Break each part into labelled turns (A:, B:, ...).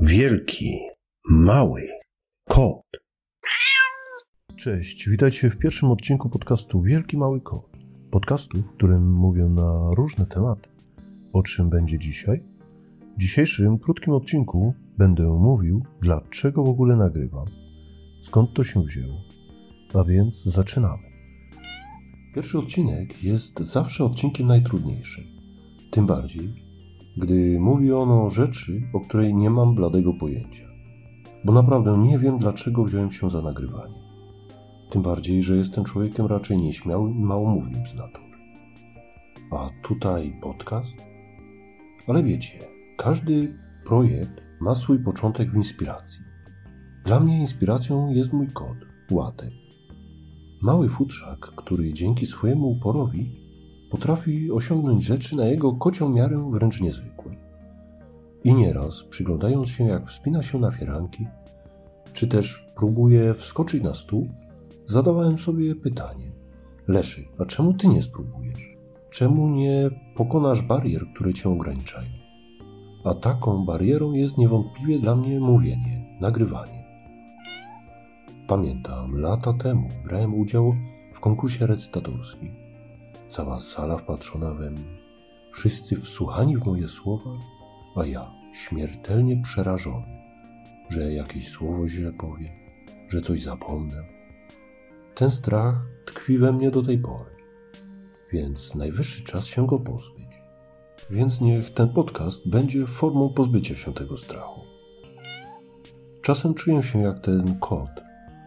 A: wielki, mały kot.
B: Cześć, witajcie w pierwszym odcinku podcastu Wielki Mały Kot. Podcastu, w którym mówię na różne tematy. O czym będzie dzisiaj? W dzisiejszym krótkim odcinku będę mówił, dlaczego w ogóle nagrywam, skąd to się wzięło. A więc zaczynamy. Pierwszy odcinek jest zawsze odcinkiem najtrudniejszym. Tym bardziej, gdy mówi on o rzeczy, o której nie mam bladego pojęcia. Bo naprawdę nie wiem, dlaczego wziąłem się za nagrywanie. Tym bardziej, że jestem człowiekiem raczej nieśmiałym i małomównym z natury. A tutaj podcast? Ale wiecie, każdy projekt ma swój początek w inspiracji. Dla mnie inspiracją jest mój kot, Łatek. Mały futrzak, który dzięki swojemu uporowi potrafi osiągnąć rzeczy na jego kocią miarę wręcz niezwykłe. I nieraz, przyglądając się jak wspina się na fieranki, czy też próbuje wskoczyć na stół, zadawałem sobie pytanie: Leszy, a czemu ty nie spróbujesz? Czemu nie pokonasz barier, które cię ograniczają? A taką barierą jest niewątpliwie dla mnie mówienie, nagrywanie. Pamiętam, lata temu brałem udział w konkursie recytatorskim. Cała sala wpatrzona we mnie, wszyscy wsłuchani w moje słowa, a ja śmiertelnie przerażony, że jakieś słowo źle powiem, że coś zapomnę. Ten strach tkwi we mnie do tej pory, więc najwyższy czas się go pozbyć. Więc niech ten podcast będzie formą pozbycia się tego strachu. Czasem czuję się jak ten kot,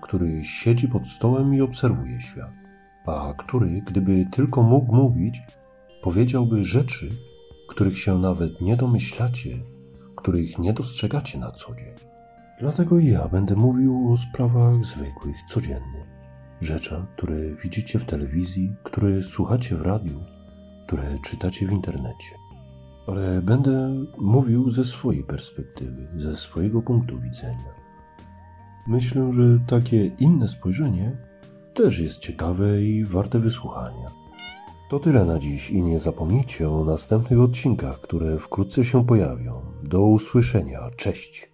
B: który siedzi pod stołem i obserwuje świat, a który, gdyby tylko mógł mówić, powiedziałby rzeczy, których się nawet nie domyślacie, których nie dostrzegacie na co dzień. Dlatego ja będę mówił o sprawach zwykłych, codziennych. Rzeczach, które widzicie w telewizji, które słuchacie w radiu, które czytacie w internecie. Ale będę mówił ze swojej perspektywy, ze swojego punktu widzenia. Myślę, że takie inne spojrzenie też jest ciekawe i warte wysłuchania. To tyle na dziś i nie zapomnijcie o następnych odcinkach, które wkrótce się pojawią. Do usłyszenia. Cześć.